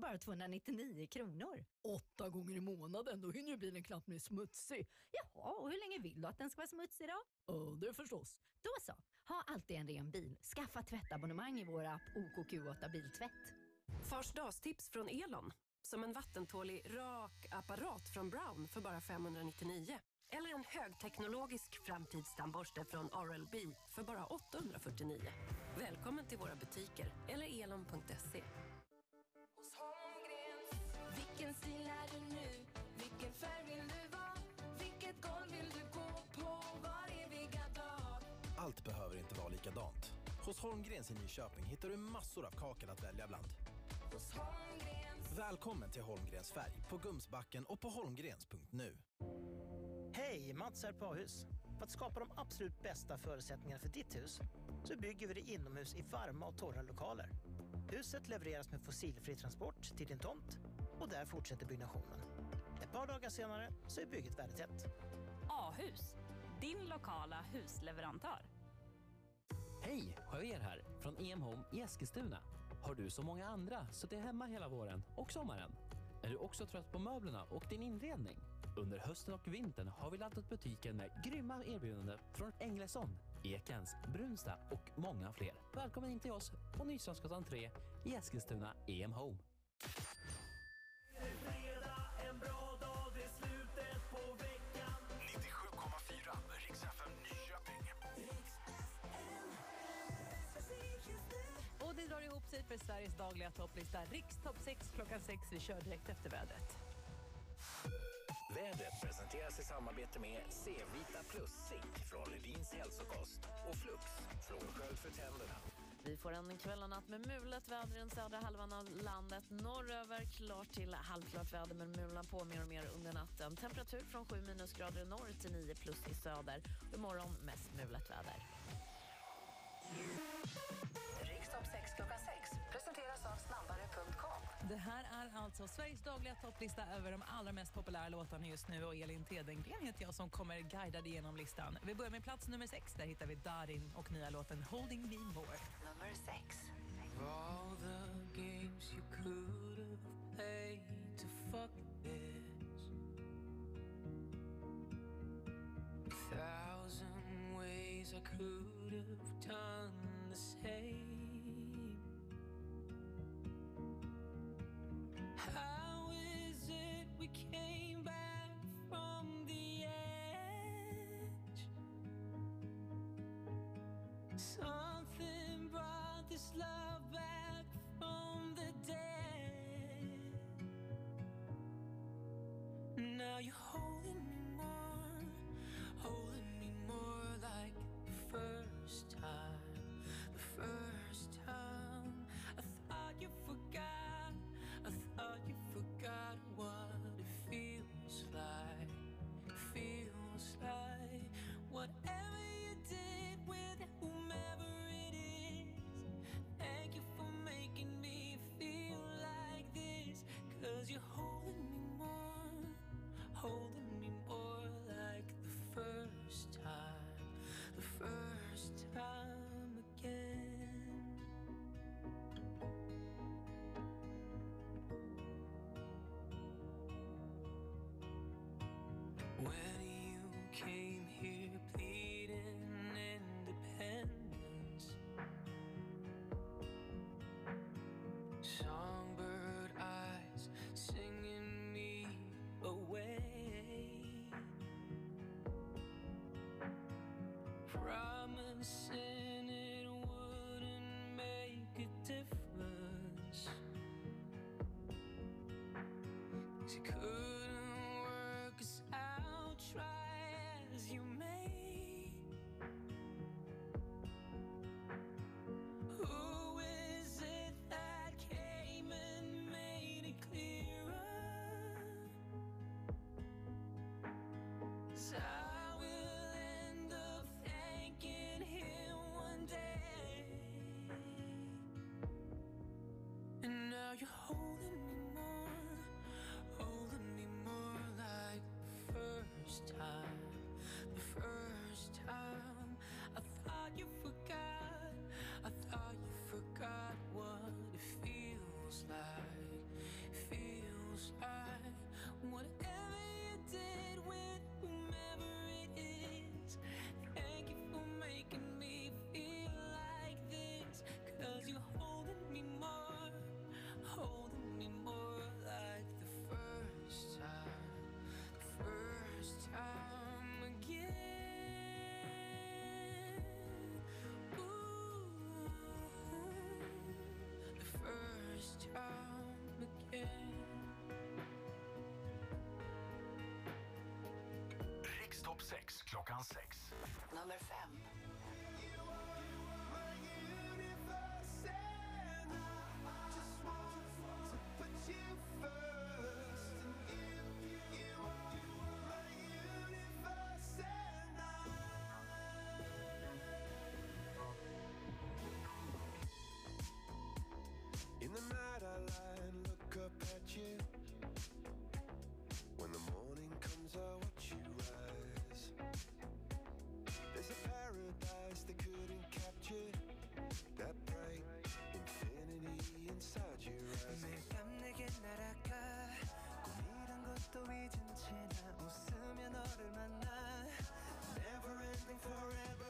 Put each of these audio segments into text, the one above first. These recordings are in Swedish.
bara 299 kronor. Åtta gånger i månaden, då hinner ju bilen knappt bli smutsig. Jaha, och hur länge vill du att den ska vara smutsig då? Ja, det förstås. Då så, ha alltid en ren bil. Skaffa tvättabonnemang i vår app OKQ8 Biltvätt. Fars dagstips från Elon. Som en vattentålig rak apparat från Brown för bara 599. Eller en högteknologisk framtidstandborste från Oral-B för bara 849. Välkommen till våra butiker eller elon.se. Vilken stil är du nu? Vilken färg vill du vara? Vilket golv vill du gå på var eviga dag? Allt behöver inte vara likadant. Hos Holmgrens i Nyköping hittar du massor av kakel att välja bland. Hos Holmgrens. Välkommen till Holmgrens färg på Gumsbacken och på holmgrens.nu. Hej, Mats här på A-hus. För att skapa de absolut bästa förutsättningarna för ditt hus så bygger vi det inomhus i varma och torra lokaler. Huset levereras med fossilfri transport till din tomt och där fortsätter byggnationen. Ett par dagar senare så är bygget färdigtätt. A-hus, din lokala husleverantör. Hej, Javier här från EM Home i Eskilstuna. Har du som många andra suttit hemma hela våren och sommaren? Är du också trött på möblerna och din inredning? Under hösten och vintern har vi laddat butiken med grymma erbjudanden från Englesson, Ekens, Brunsta och många fler. Välkommen in till oss på Nyströmsgatan 3 i Eskilstuna EM Home. För Sveriges dagliga topplista. Rikstopp 6 klockan 6. Vi kör direkt efter vädret. Vädret presenteras i samarbete med C-vita plus zink från Ledins hälsokost och Flux från sköld för tänderna. Vi får en kväll och natt med mulet väder i den södra halvan av landet. Norröver klart till halvklart väder men mulna på mer och mer under natten. Temperatur från 7 minusgrader i norr till 9 plus i söder. Imorgon mest mulet väder. Rikstopp 6 klockan 6 presenteras av snabbare.com. Det här är alltså Sveriges dagliga topplista över de allra mest populära låtarna just nu. Och Elin Tedengren heter jag som kommer guida dig igenom listan. Vi börjar med plats nummer 6. Där hittar vi Darin och nya låten Holding Me More. Nummer 6. All the games you could have played to fuck this A thousand ways I could have done the same Now you're holding singing me away, promising it wouldn't make a difference. 'Cause you couldn't fly. 6. Nummer lasting forever.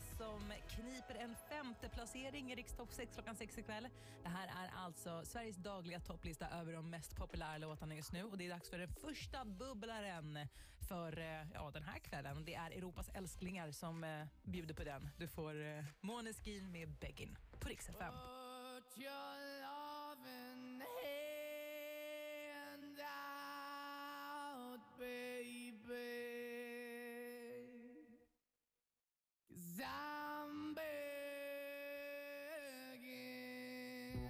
som kniper en femte placering i Rikstopp 6 klockan 6 ikväll. Det här är alltså Sveriges dagliga topplista över de mest populära låtarna just nu och det är dags för den första bubblaren för eh, ja, den här kvällen. Det är Europas älsklingar som eh, bjuder på den. Du får eh, Måneskin med Beggin på Rix FM. Put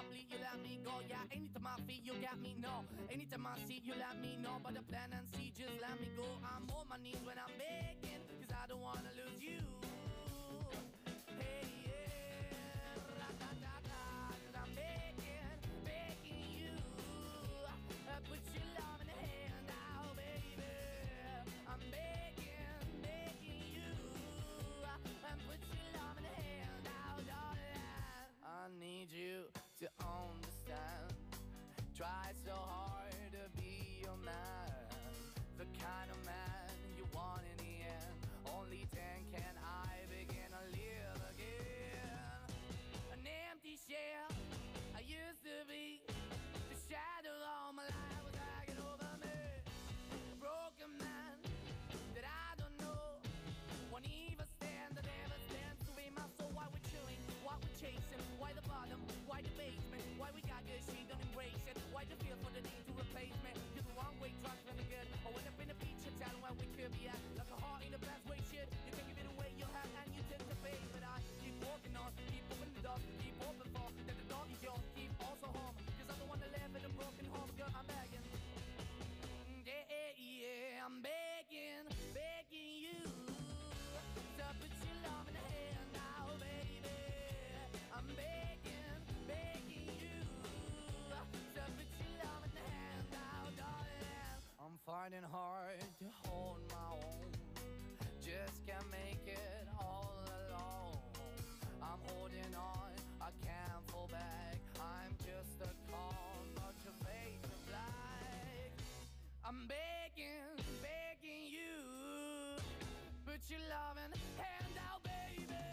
I bleed, you let me go. Yeah, anytime I feel, you got me. No, anytime I see, you let me know. But the plan and see, just let me go. I'm on my knees when I'm begging, cause I don't wanna lose you. Hey, yeah, ra-da-da-da, 'cause I'm begging, begging you. Uh, put your love in the hand out, baby. I'm begging, begging you. Uh, and put your love in the hand out, darling. I need you finding hard to hold my own. Just can't make it all alone. I'm holding on, I can't fall back. I'm just a call, but your face is black. I'm begging, begging you, put your loving hand out, baby.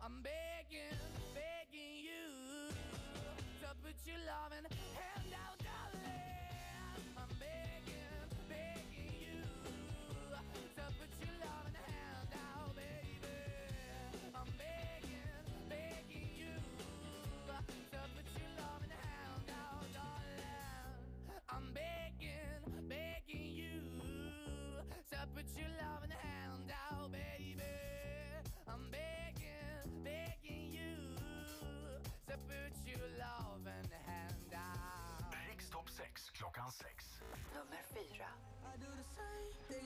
I'm begging, begging you to put your loving hand out,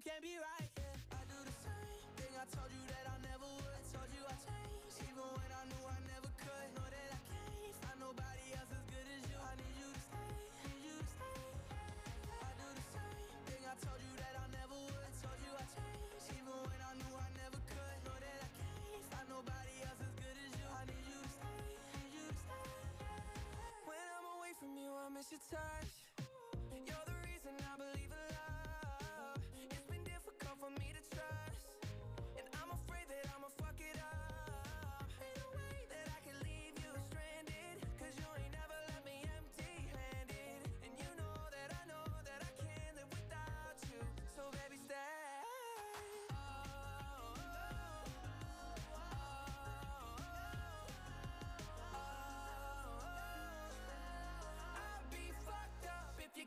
you can't be right here. I do the same thing I told you that I never would. Told you I changed, even when I knew I never could. Know that I can't find nobody else as good as you. I need you to stay, need you to stay. I do the same thing I told you that I never would. Told you I changed, even when I knew I never could. Know that I can't find nobody else as good as you. I need you to stay, need you to stay. When I'm away from you, I miss your touch.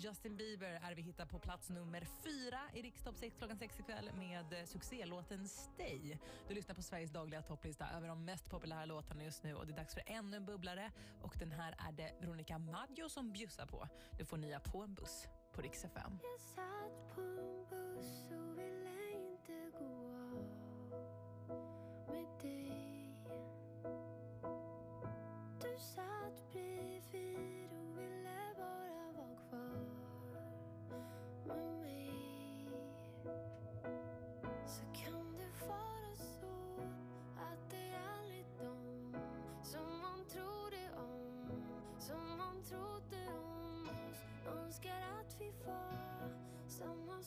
Justin Bieber är vi hittar på plats nummer fyra i Rikstopp 6 klockan 6 ikväll med eh, succélåten Stay. Du lyssnar på Sveriges dagliga topplista över de mest populära låtarna just nu och det är dags för ännu en bubblare och den här är det Veronica Maggio som bjussar på. Du får nya på en buss på Rix FM. Jag satt på en buss och ville inte gå av med dig önskar att vi var samma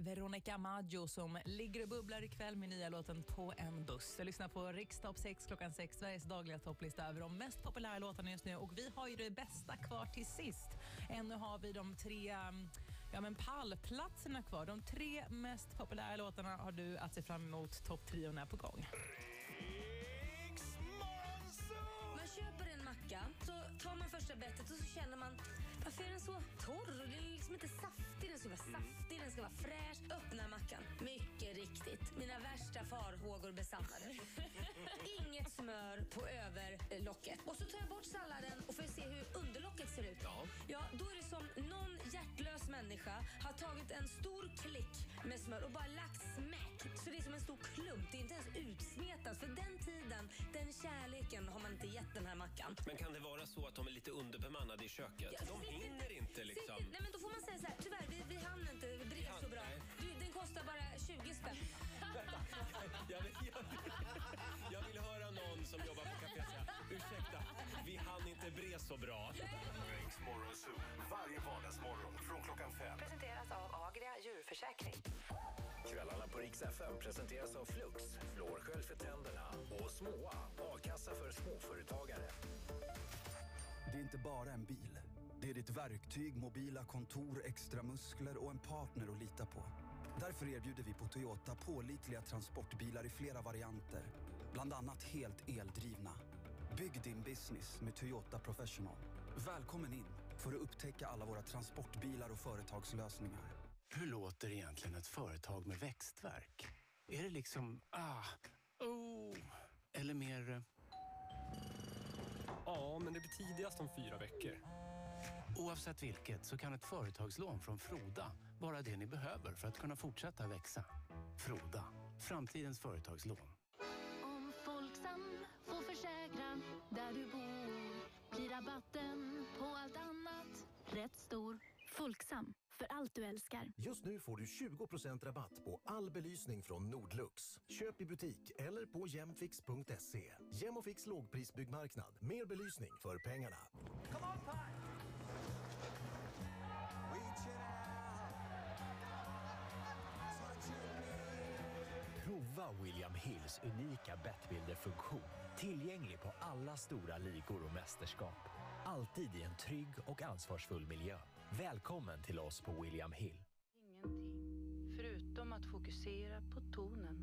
Veronica Maggio som ligger och bubblar ikväll med nya låten På en buss. Du lyssnar på Rikstopp 6 klockan 6, Sveriges dagliga topplista över de mest populära låtarna just nu. Och vi har ju det bästa kvar till sist. Ännu har vi de tre mm, ja, men pallplatserna kvar. De tre mest populära låtarna har du att se fram emot. Topptrion är på gång. Man köper en macka, så tar man första bettet och så känner man varför är den så torr? Den är liksom inte saftig. Den ska vara saftig, den ska vara fräsch. Öppnar mackan. Mycket riktigt. Mina värsta farhågor besannade. Inget smör på överlocket. Och så tar jag bort salladen och får se hur underlocket ser ut. Ja. då är det som någon hjärtlös människa har tagit en stor klick med smör och bara lagt smäck. Så det är som en stor klump. Det är inte ens utsmetat. För den tiden, den kärleken har man inte gett den här mackan. Men kan det vara så att de är lite underbemannade i köket? Ja, De hinner inte liksom. Sitt- Nej men då får man säga så här, tyvärr vi, vi hann inte hann- så bra. Du, den kostar bara 20 spänn. Jag vill, jag, jag vill höra någon som jobbar på café säga ursäkta, vi hann inte bre så bra. Riks Morgonzoo, varje vardagsmorgon från klockan fem. Presenteras av Agria djurförsäkring. Kvällarna på Rix FM presenteras av Flux, flårskölj för tänderna och Småa, a-kassa för småföretagare. Det är inte bara en bil. Det är ditt verktyg, mobila kontor, extra muskler och en partner att lita på. Därför erbjuder vi på Toyota pålitliga transportbilar i flera varianter. Bland annat helt eldrivna. Bygg din business med Toyota Professional. Välkommen in för att upptäcka alla våra transportbilar och företagslösningar. Hur låter egentligen ett företag med växtverk? Är det liksom ah, oh, eller mer... eh, Ja, men det blir tidigast om fyra veckor. Oavsett vilket så kan ett företagslån från Froda vara det ni behöver för att kunna fortsätta växa. Froda, framtidens företagslån. Om Folksam får försäkran där du bor blir rabatten på allt annat rätt stor. Folksam, för allt du älskar. Just nu får du 20% rabatt på all belysning från Nordlux. Köp i butik eller på jämfix.se. Jämfix lågprisbyggmarknad. Mer belysning för pengarna. Prova William Hills unika Bettbuilder-funktion. Tillgänglig på alla stora ligor och mästerskap. Alltid i en trygg och ansvarsfull miljö. Välkommen till oss på William Hill. Förutom att fokusera på tonen.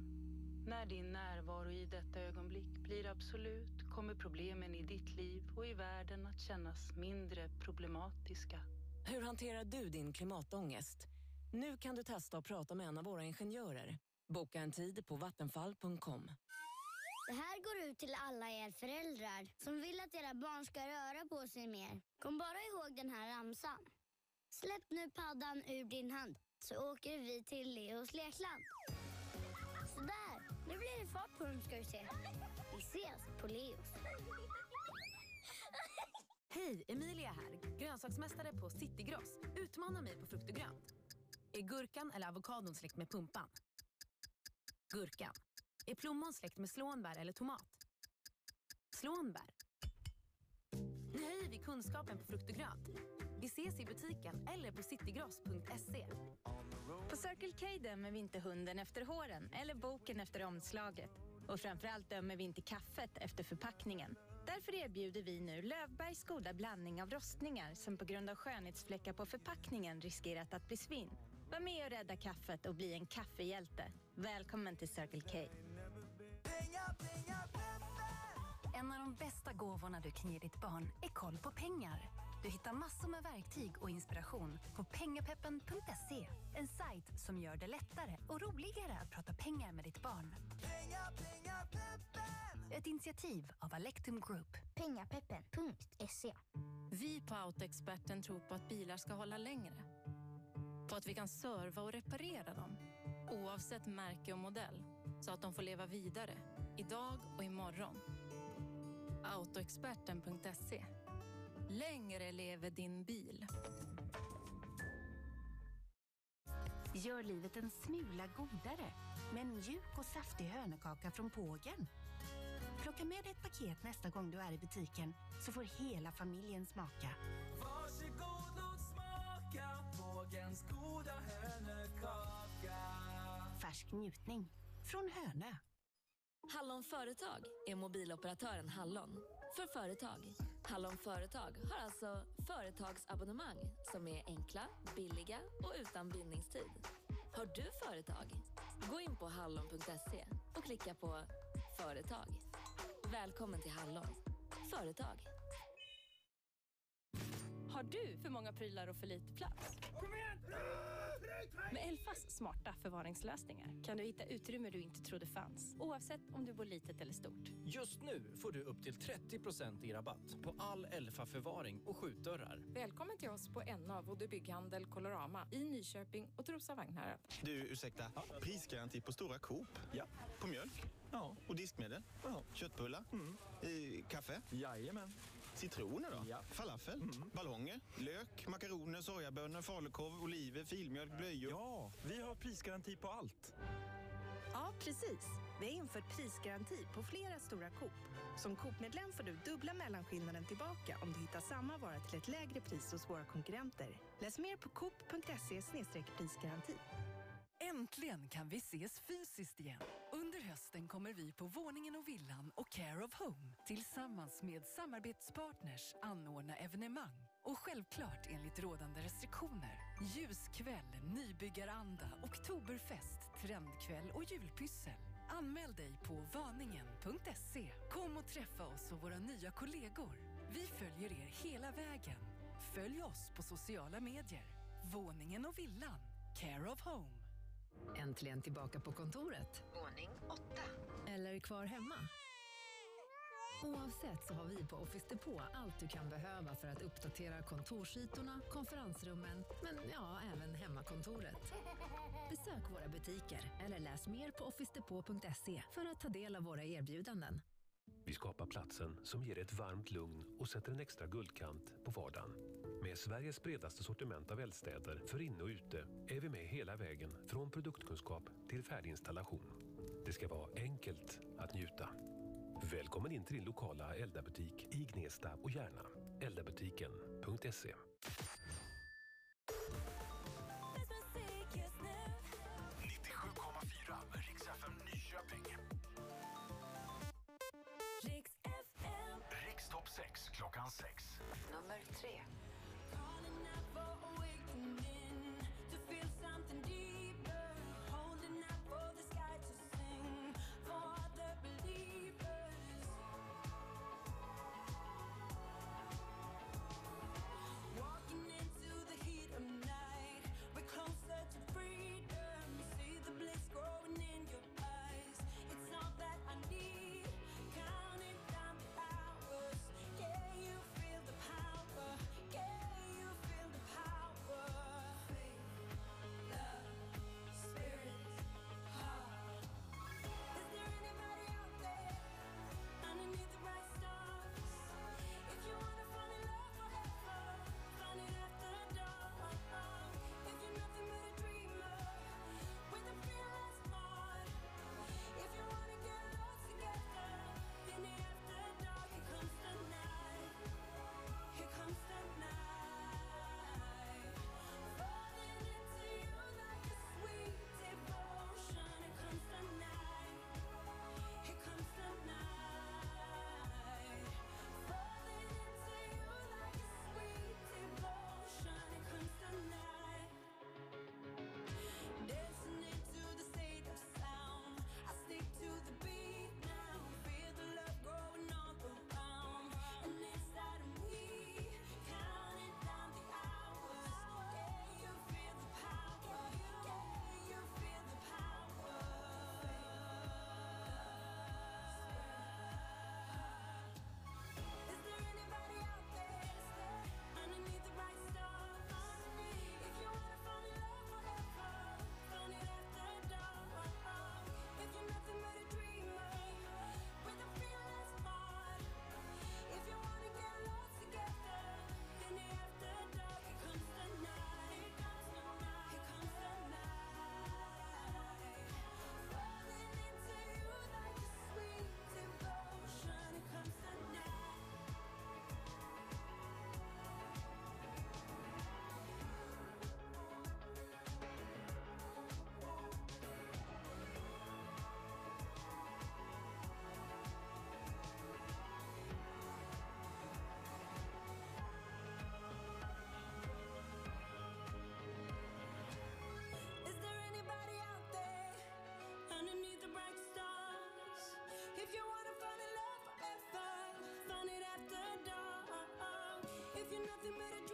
När din närvaro i detta ögonblick blir absolut kommer problemen i ditt liv och i världen att kännas mindre problematiska. Hur hanterar du din klimatångest? Nu kan du testa att prata med en av våra ingenjörer. Boka en tid på vattenfall.com. Det här går ut till alla er föräldrar som vill att era barn ska röra på sig mer. Kom bara ihåg den här ramsan. Släpp nu paddan ur din hand så åker vi till Leos lekland. Sådär, nu blir det fart på dem ska vi se. Vi ses på Leos. Hej, Emilia här. Grönsaksmästare på Citygross. Utmana mig på frukt och grönt. Är gurkan eller avokadon släkt med pumpan? Gurkan. Är plommon släkt med slånbär eller tomat? Slånbär. Nu höjer vi kunskapen på frukt och grönt. Vi ses i butiken eller på citygross.se. På Circle K dömer vi inte hunden efter håren eller boken efter omslaget. Och framförallt dömer vi inte kaffet efter förpackningen. Därför erbjuder vi nu Lövbergs goda blandning av rostningar som på grund av skönhetsfläckar på förpackningen riskerat att bli svinn. Var med och rädda kaffet och bli en kaffehjälte. Välkommen till Circle K. En av de bästa gåvorna du kan ge ditt barn är koll på pengar. Du hittar massor med verktyg och inspiration på pengapeppen.se. En sajt som gör det lättare och roligare att prata pengar med ditt barn. Ett initiativ av Alectum Group. Pengapeppen.se Vi på Autoexperten tror på att bilar ska hålla längre. På att vi kan serva och reparera dem, oavsett märke och modell, så att de får leva vidare, idag och imorgon. Autoexperten.se. Längre lever din bil. Gör livet en smula godare med en mjuk och saftig hönökaka från Pågen. Plocka med dig ett paket nästa gång du är i butiken så får hela familjen smaka. Njutning. Från Hönö. Hallon Företag är mobiloperatören Hallon. För företag. Hallon Företag har alltså företagsabonnemang som är enkla, billiga och utan bindningstid. Har du företag? Gå in på hallon.se och klicka på Företag. Välkommen till Hallon. Företag. Har du för många prylar och för lite plats? Med Elfas smarta förvaringslösningar kan du hitta utrymme du inte trodde fanns. Oavsett om du bor litet eller stort. Just nu får du upp till 30 i rabatt på all Elfa-förvaring och skjutdörrar. Välkommen till oss på NA Vode Bygghandel Colorama i Nyköping och Trosa Vagnhärad. Du, ursäkta. Prisgaranti på stora Coop? Ja. På mjölk? Ja. Och diskmedel? Ja. Köttbullar? Mm. Eh, kaffe? Jajamän. Citroner då? Ja. Falafel? Ballonger? Lök? Makaroner? Sojabönor? Falukorv? Oliver? Filmjölk? Blöjor? Ja, vi har prisgaranti på allt. Ja, precis. Vi har infört prisgaranti på flera stora Coop. Som Coop-medlem får du dubbla mellanskillnaden tillbaka om du hittar samma vara till ett lägre pris hos våra konkurrenter. Läs mer på coop.se prisgaranti. Äntligen kan vi ses fysiskt igen. Hösten kommer vi på Våningen och Villan och Care of Home tillsammans med samarbetspartners anordna evenemang. Och självklart enligt rådande restriktioner. Ljuskväll, nybyggaranda, oktoberfest, trendkväll och julpyssel. Anmäl dig på vaningen.se. Kom och träffa oss och våra nya kollegor. Vi följer er hela vägen. Följ oss på sociala medier. Våningen och Villan. Care of Home. Äntligen tillbaka på kontoret. Våning 8. Eller kvar hemma. Oavsett så har vi på Office Depot allt du kan behöva för att uppdatera kontorsytorna, konferensrummen, men ja, även hemmakontoret. Besök våra butiker eller läs mer på officedepot.se för att ta del av våra erbjudanden. Vi skapar platsen som ger ett varmt lugn och sätter en extra guldkant på vardagen. Med Sveriges bredaste sortiment av eldstäder för inne och ute är vi med hela vägen från produktkunskap till färdig installation. Det ska vara enkelt att njuta. Välkommen in till din lokala eldabutik i Gnesta och Järna. Eldabutiken.se FM Riks FM. Rikstopp 6 klockan 6. Nummer 3. never awakening to feel something deep. If you're nothing but a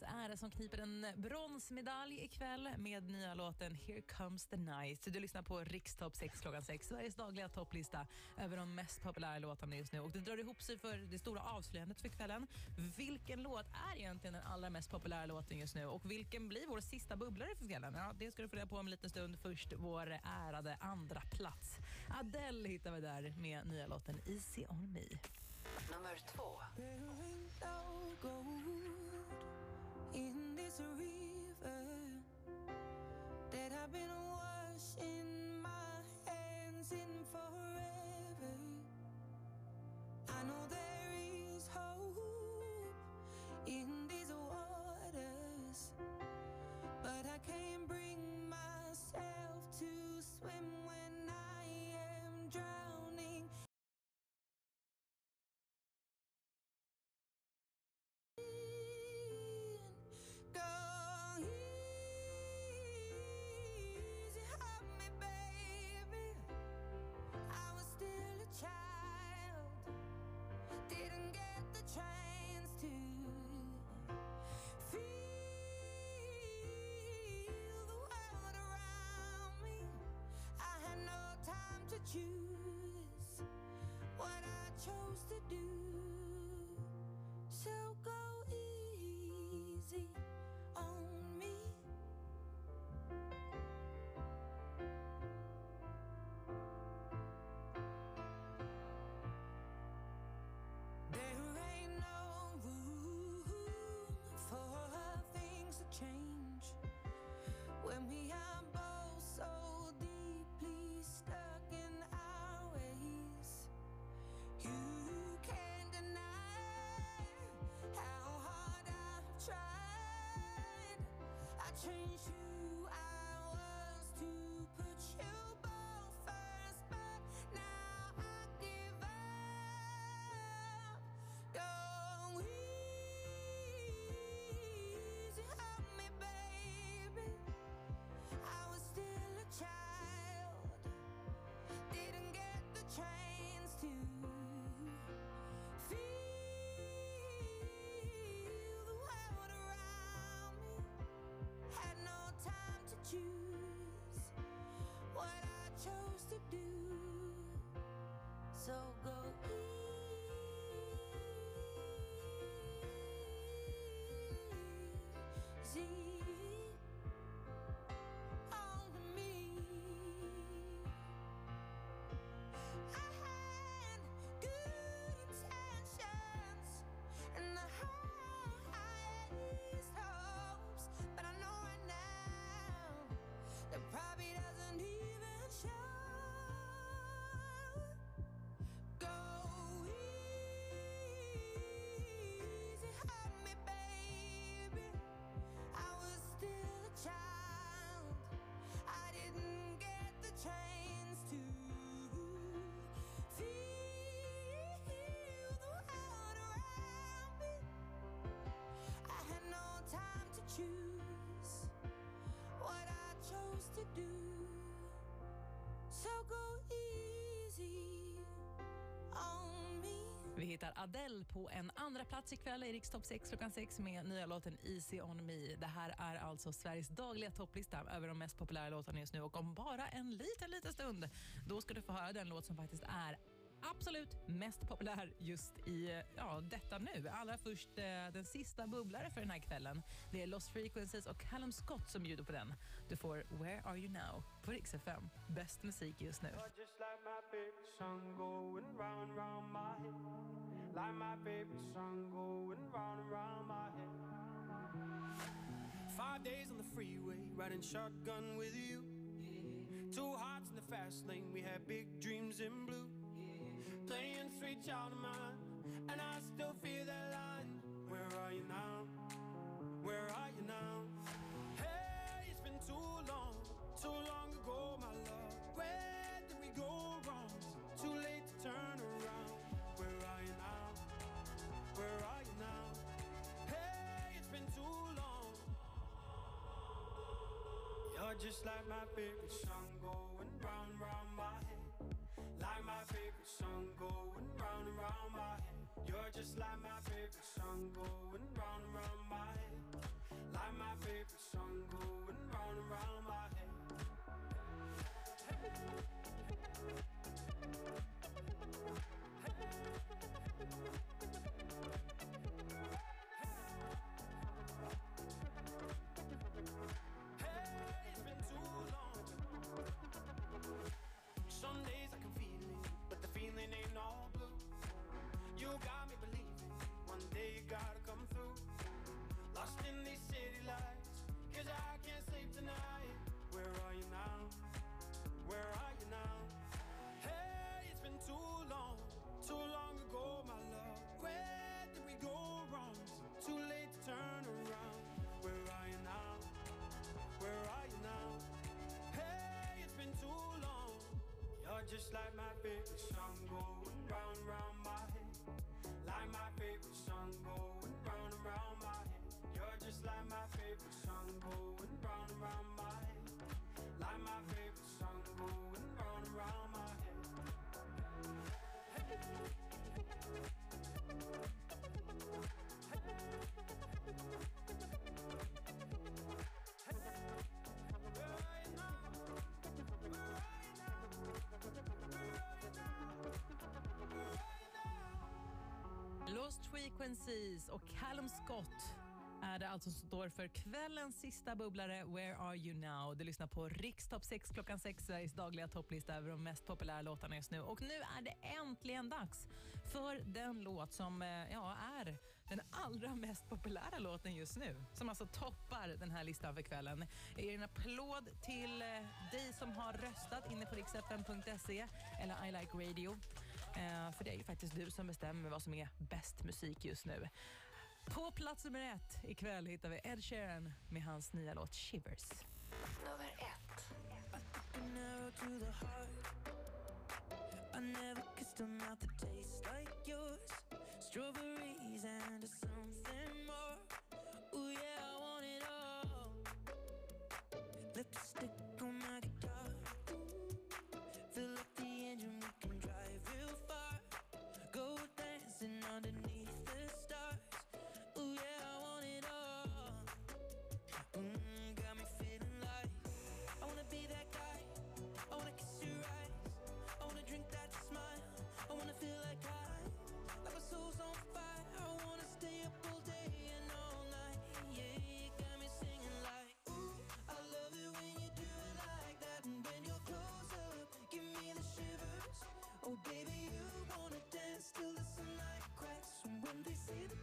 night. Agnes är det som kniper en bronsmedalj ikväll med nya låten Here comes the night. Du lyssnar på Rikstopp 6 klockan 6, Sveriges dagliga topplista över de mest populära låtarna just nu. Och det drar ihop sig för det stora avslöjandet för kvällen. Vilken låt är egentligen den allra mest populära låten just nu? Och vilken blir vår sista bubblare för kvällen? Ja, det ska du få reda på om en liten stund. Först vår ärade andra plats. Adele hittar vi där med nya låten Easy on me. Nummer två. In this river that I've been washing my hands in forever. I know there is hope in these waters, but I can't bring myself to swim when to do. So I changed who I was to do. So go do. So go easy on me. Vi hittar Adele på en andra plats ikväll i Rikstopp 6 klockan 6 med nya låten Easy on me. Det här är alltså Sveriges dagliga topplista över de mest populära låtarna just nu och om bara en liten, liten stund då ska du få höra den låt som faktiskt är absolut mest populär just i ja, detta nu. Allra först eh, den sista bubblare för den här kvällen. Det är Lost Frequencies och Callum Scott som bjuder på den. Du får Where Are You Now på Rix FM. Bäst musik just nu. Just like my going round round my head. Five days on the freeway, riding shotgun with you. Two hearts in the fast lane, we had big dreams in blue. Playing sweet child of mine And I still feel that line Where are you now? Where are you now? Hey, it's been too long Too long ago, my love Where did we go wrong? Too late to turn around Where are you now? Where are you now? Hey, it's been too long You're just like my favorite song just like my favorite song going Frequencies och Callum Scott är det alltså som står för kvällens sista bubblare Where Are You Now? Du lyssnar på Rikstopp 6 klockan 6, Sveriges dagliga topplista över de mest populära låtarna just nu. Och nu är det äntligen dags för den låt som eh, ja, är den allra mest populära låten just nu. Som alltså toppar den här listan för kvällen. Jag ger en applåd till eh, dig som har röstat inne på riksfn.se eller I Like Radio. Eh, för det är ju faktiskt du som bestämmer vad som är bäst musik just nu. På plats nummer ett ikväll hittar vi Ed Sheeran med hans nya låt Shivers. Nummer ett. I never kissed a mouth that tastes like yours. Strawberries and something more. Ooh yeah, I want it all. Lipstick Oh baby, you wanna dance till the sunlight cracks. And when they say the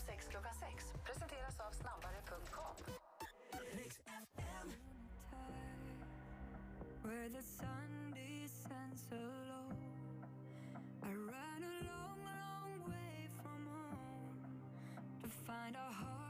topp 6 klockan 6 presenteras av snabbare.com.